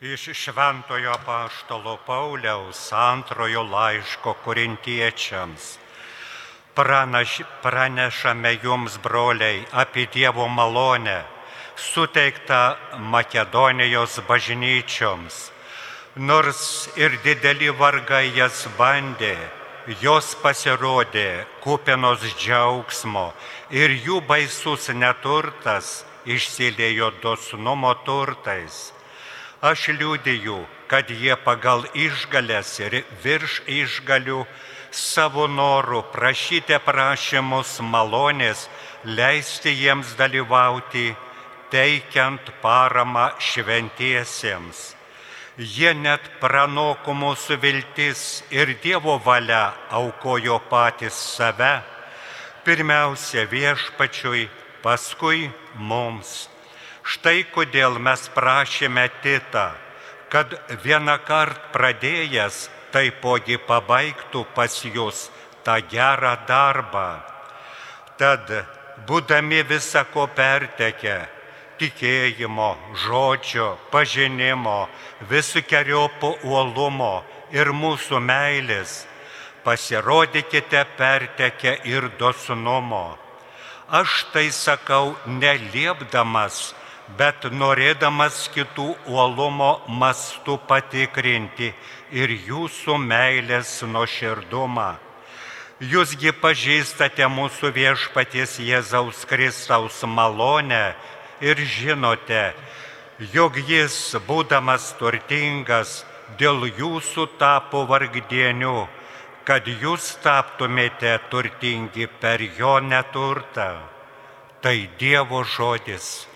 Iš Šventojo Paštalo Pauliaus antrojo laiško korintiečiams. Pranaš, pranešame jums, broliai, apie Dievo malonę, suteiktą Makedonijos bažnyčioms. Nors ir dideli vargai jas bandė, jos pasirodė kupinos džiaugsmo ir jų baisus neturtas išsiliejo dosnumo turtais. Aš liūdėjau, kad jie pagal išgalės ir virš išgalių savo norų prašyti prašymus malonės, leisti jiems dalyvauti, teikiant paramą šventiesiems. Jie net pranoko mūsų viltis ir Dievo valia aukojo patys save, pirmiausia viešpačiui, paskui mums. Štai kodėl mes prašėme Titą, kad vieną kartą pradėjęs taipogi pabaigtų pas jūs tą gerą darbą. Tad, būdami visako pertekę, tikėjimo, žodžio, pažinimo, visokiojopo uolumo ir mūsų meilės, pasirodykite pertekę ir dosnumo. Aš tai sakau neliepdamas, bet norėdamas kitų uolumo mastų patikrinti ir jūsų meilės nuoširdumą. Jūsgi pažįstate mūsų viešpaties Jėzaus Kristaus malonę ir žinote, jog jis, būdamas turtingas, dėl jūsų tapo vargdieniu, kad jūs taptumėte turtingi per jo neturtą. Tai Dievo žodis.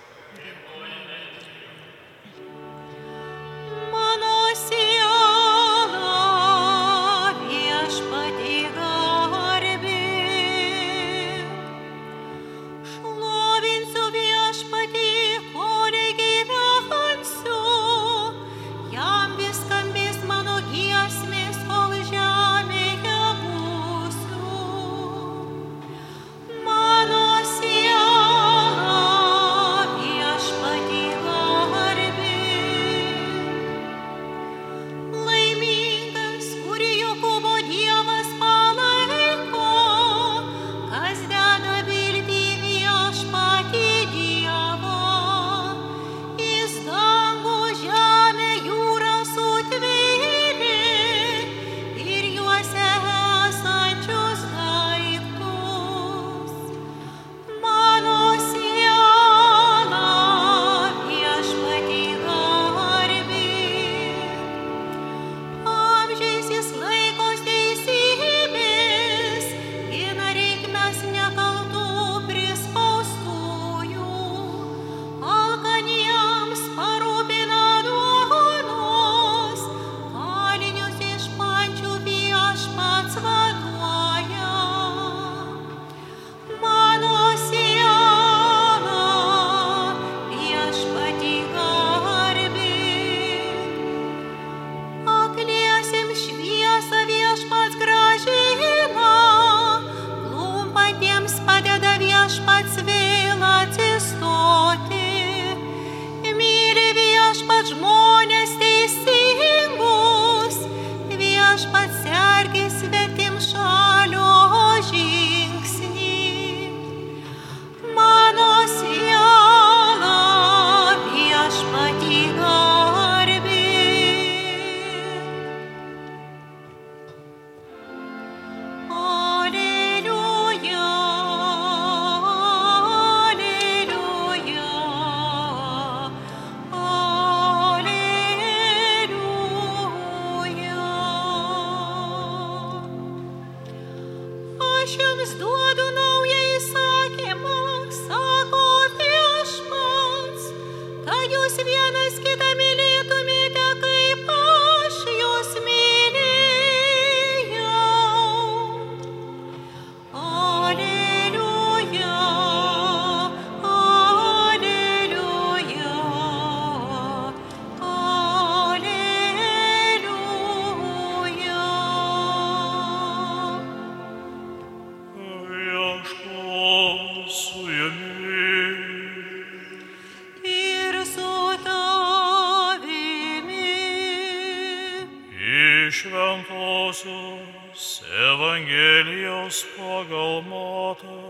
Evangelijos pagal matą.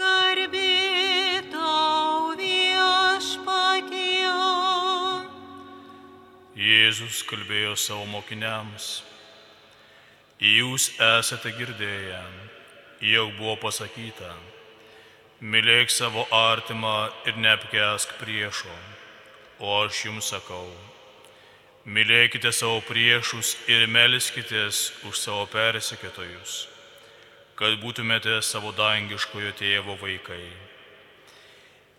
Garbė tau viešpatie. Jėzus kalbėjo savo mokiniams. Jūs esate girdėję, jog buvo pasakyta, mylėk savo artimą ir neapkesk priešo. O aš jums sakau, Mylėkite savo priešus ir melskitės už savo persekėtojus, kad būtumėte savo dangiškojo tėvo vaikai.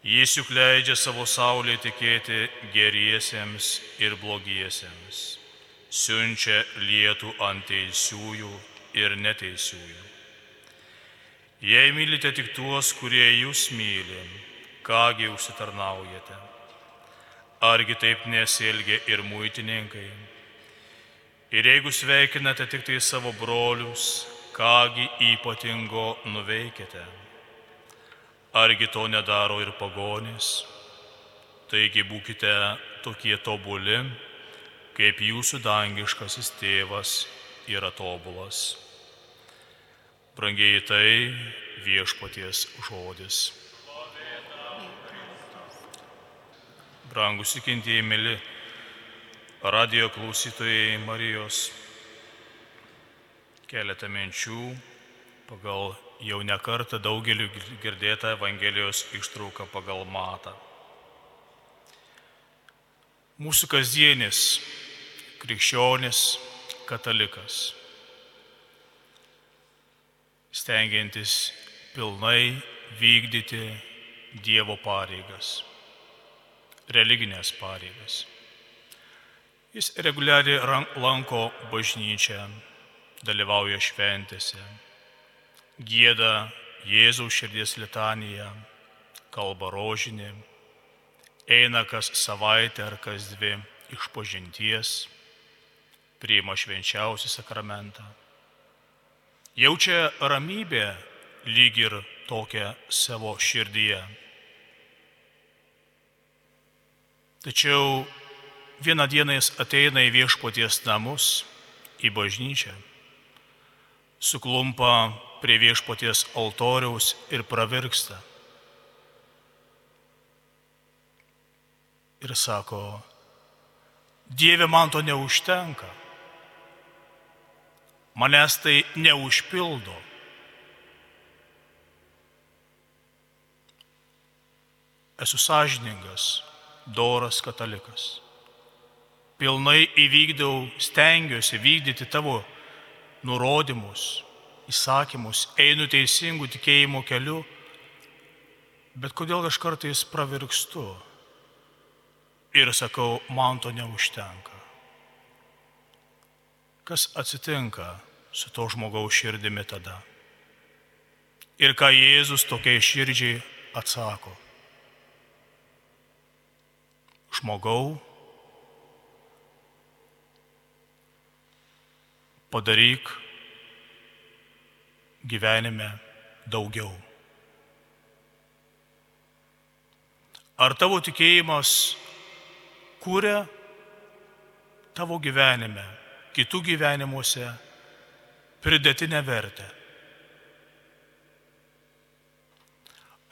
Jis juk leidžia savo saulė tikėti geriesiems ir blogiesiems, siunčia lietų ant teisiųjų ir neteisiųjų. Jei mylite tik tuos, kurie jūs myli, kągi užsitarnaujate? Argi taip nesielgia ir muitininkai? Ir jeigu sveikinate tik tai savo brolius, kągi ypatingo nuveikite? Argi to nedaro ir pagonys? Taigi būkite tokie tobuli, kaip jūsų dangiškasis tėvas yra tobulas. Brangiai tai viešpaties žodis. Brangus įkintieji mėly radio klausytojai Marijos, keletą minčių pagal jau nekartą daugeliu girdėtą Evangelijos ištrauką pagal matą. Mūsų kasdienis krikščionis katalikas, stengiantis pilnai vykdyti Dievo pareigas religinės pareigas. Jis reguliariai lanko bažnyčią, dalyvauja šventėse, gėda Jėzaus širdies litaniją, kalba rožinį, eina kas savaitę ar kas dvi iš pažinties, priima švenčiausią sakramentą. Jaučia ramybę lyg ir tokią savo širdyje Tačiau vieną dieną jis ateina į viešpoties namus, į bažnyčią, suklumpa prie viešpoties altoriaus ir pravirksta. Ir sako, Dieve man to neužtenka, manęs tai neužpildo. Esu sąžiningas, doras katalikas. Pilnai įvykdau, stengiuosi vykdyti tavo nurodymus, įsakymus, einu teisingų tikėjimo keliu, bet kodėl aš kartais pravirkstu ir sakau, man to neužtenka. Kas atsitinka su to žmogaus širdimi tada? Ir ką Jėzus tokiai širdžiai atsako? Žmogau, padaryk gyvenime daugiau. Ar tavo tikėjimas kūrė tavo gyvenime, kitų gyvenimuose pridėtinę vertę?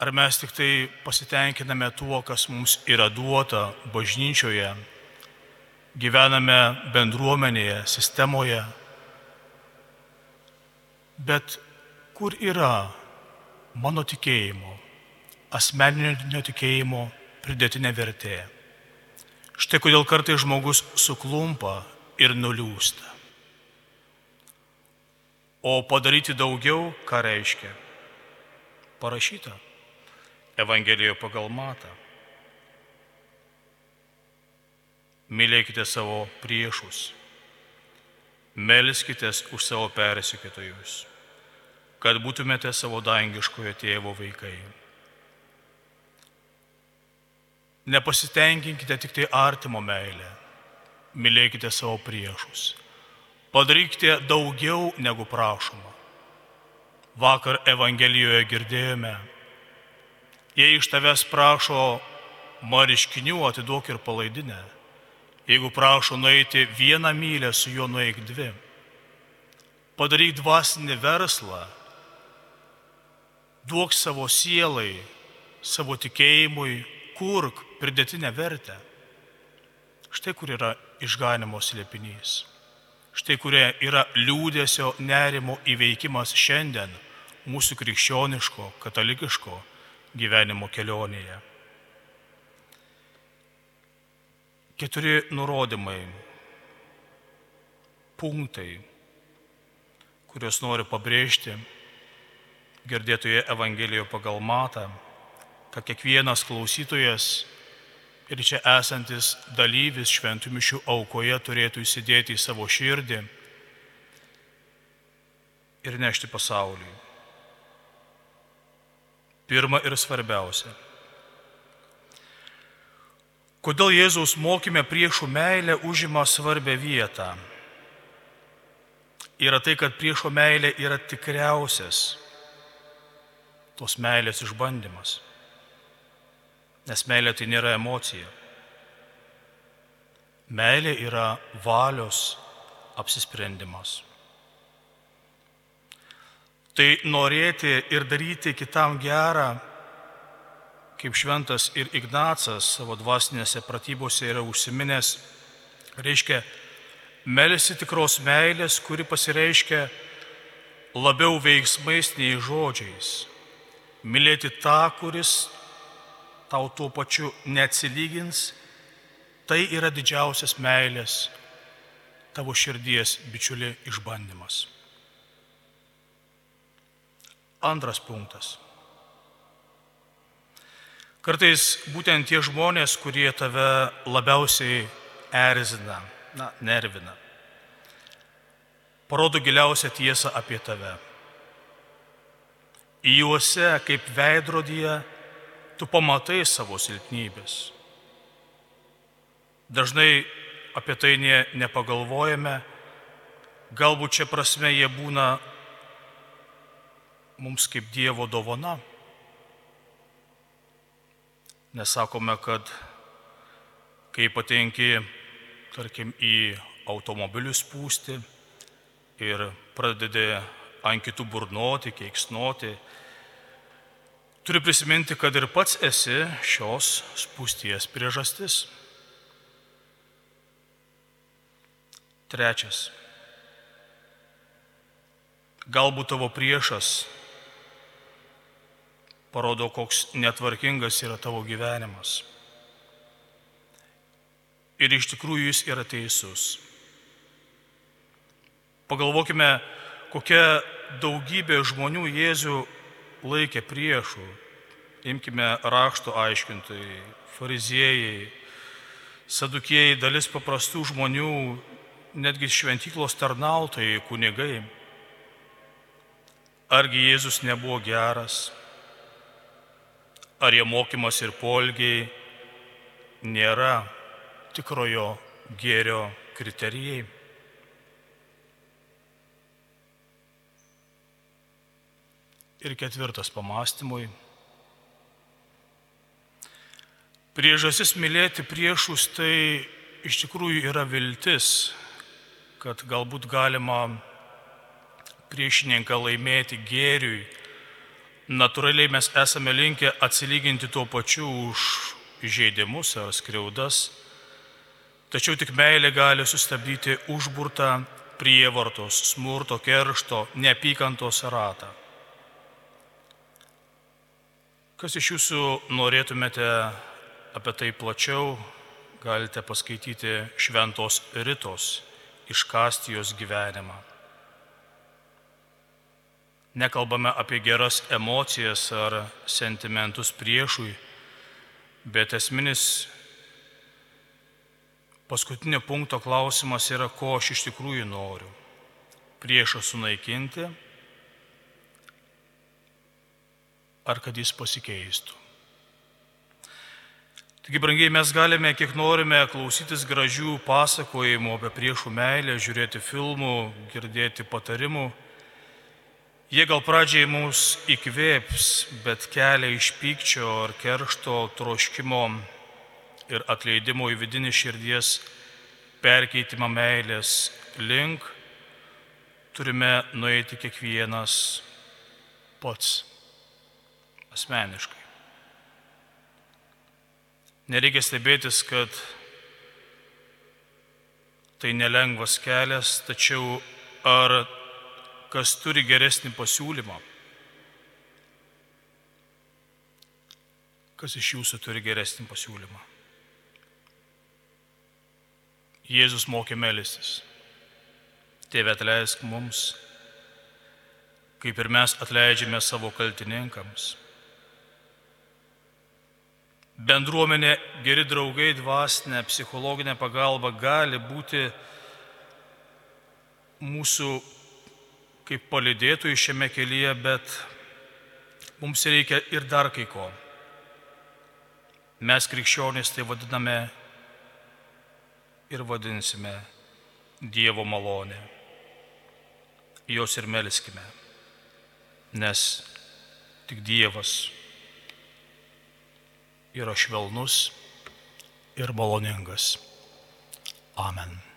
Ar mes tik tai pasitenkiname tuo, kas mums yra duota bažnyčioje, gyvename bendruomenėje, sistemoje, bet kur yra mano tikėjimo, asmeninio tikėjimo pridėtinė vertė. Štai kodėl kartai žmogus suklumpa ir nuliūsta. O padaryti daugiau, ką reiškia? Parašyta Evangelijoje pagal matą. Mylėkite savo priešus, melskitės už savo persikėtojus, kad būtumėte savo dangiškojo tėvo vaikai. Nepasitenkinkite tik tai artimo meilę, mylėkite savo priešus, padarykite daugiau negu prašoma. Vakar Evangelijoje girdėjome, Jei iš tavęs prašo mariškinių, atiduok ir palaidinę. Jeigu prašo nueiti vieną mylę, su juo nueik dvi. Padaryk dvasinį verslą, duok savo sielai, savo tikėjimui, kurk pridėtinę vertę. Štai kur yra išganimo slėpinys. Štai kurie yra liūdėsio nerimo įveikimas šiandien mūsų krikščioniško, katalikiško gyvenimo kelionėje. Keturi nurodymai, punktai, kuriuos noriu pabrėžti girdėtoje Evangelijoje pagal matą, kad kiekvienas klausytojas ir čia esantis dalyvis šventų mišių aukoje turėtų įsidėti į savo širdį ir nešti pasauliui. Pirma ir svarbiausia. Kodėl Jėzaus mokime priešų meilė užima svarbę vietą? Yra tai, kad priešo meilė yra tikriausias tos meilės išbandymas. Nes meilė tai nėra emocija. Meilė yra valios apsisprendimas. Tai norėti ir daryti kitam gerą, kaip šventas ir Ignacas savo dvasinėse pratybose yra užsiminęs, reiškia melisi tikros meilės, kuri pasireiškia labiau veiksmais nei žodžiais. Mylėti tą, kuris tau tuo pačiu neatsilygins, tai yra didžiausias meilės tavo širdies bičiuli išbandymas. Antras punktas. Kartais būtent tie žmonės, kurie tave labiausiai erzina, na, nervina, parodo giliausią tiesą apie tave. Į juose kaip veidrodyje tu pamatai savo silpnybės. Dažnai apie tai ne, nepagalvojame, galbūt čia prasme jie būna mums kaip Dievo dovana. Nesakome, kad kai patenki, tarkim, į automobilius pūsti ir pradedi ant kitų burnoti, keiksnoti, Turi prisiminti, kad ir pats esi šios spūsties priežastis. Trečias. Galbūt tavo priešas parodo, koks netvarkingas yra tavo gyvenimas. Ir iš tikrųjų jis yra teisus. Pagalvokime, kokia daugybė žmonių Jėzų laikė priešų. Imkime rašto aiškintojai, fariziejai, sadukėjai, dalis paprastų žmonių, netgi šventyklos tarnautojai, kunigai. Argi Jėzus nebuvo geras? Ar jo mokymas ir polgiai nėra tikrojo gėrio kriterijai? Ir ketvirtas pamastymui. Priežasis mylėti priešus tai iš tikrųjų yra viltis, kad galbūt galima priešininką laimėti gėriui. Naturaliai mes esame linkę atsilyginti tuo pačiu už įžeidimus ar skriaudas, tačiau tik meilė gali sustabdyti užburtą prievartos, smurto, keršto, neapykantos ratą. Kas iš jūsų norėtumėte apie tai plačiau, galite paskaityti Šventos Ritos iš Kastijos gyvenimą. Nekalbame apie geras emocijas ar sentimentus priešui, bet esminis paskutinio punkto klausimas yra, ko aš iš tikrųjų noriu. Priešą sunaikinti ar kad jis pasikeistų. Taigi, brangiai, mes galime, kiek norime, klausytis gražių pasakojimų apie priešų meilę, žiūrėti filmų, girdėti patarimų. Jie gal pradžiai mus įkvėps, bet kelia iš pykčio ar keršto troškimo ir atleidimo į vidinį širdies perkeitimą meilės link turime nueiti kiekvienas pats asmeniškai. Nereikia stebėtis, kad tai nelengvas kelias, tačiau ar kas turi geresnį pasiūlymą? Kas iš jūsų turi geresnį pasiūlymą? Jėzus mokė melistis. Tėve atleisk mums, kaip ir mes atleidžiame savo kaltininkams. Bendruomenė, geri draugai, dvasinė, psichologinė pagalba gali būti mūsų kaip palidėtojų šiame kelyje, bet mums reikia ir dar kai ko. Mes krikščionys tai vadiname ir vadinsime Dievo malonė. Jos ir melskime, nes tik Dievas yra švelnus ir maloningas. Amen.